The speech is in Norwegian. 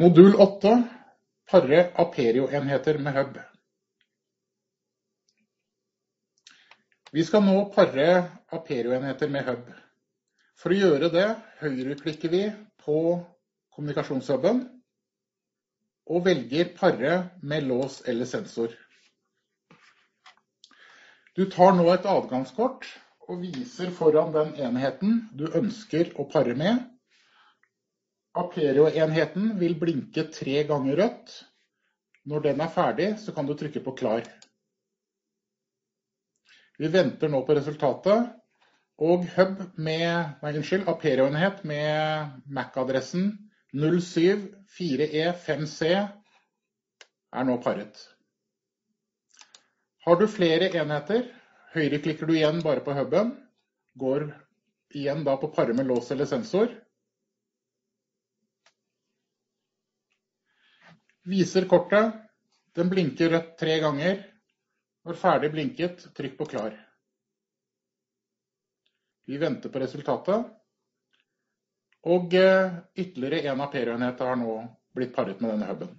Modul 8 Pare Aperio-enheter med hub. Vi skal nå pare Aperio-enheter med hub. For å gjøre det høyreklikker vi på kommunikasjonshuben og velger pare med lås eller sensor. Du tar nå et adgangskort og viser foran den enheten du ønsker å pare med. Aperio-enheten vil blinke tre ganger rødt. Når den er ferdig, så kan du trykke på klar. Vi venter nå på resultatet, og hub med, nei, unnskyld, Aperio-enhet med MAC-adressen 074E5C er nå paret. Har du flere enheter, høyreklikker du igjen bare på huben, går igjen da på pare med lås eller sensor, Viser kortet. Den blinker rødt tre ganger. Når ferdig blinket, trykk på klar. Vi venter på resultatet. Og ytterligere ytterligere en Aperio-enheter har nå blitt paret med denne huben.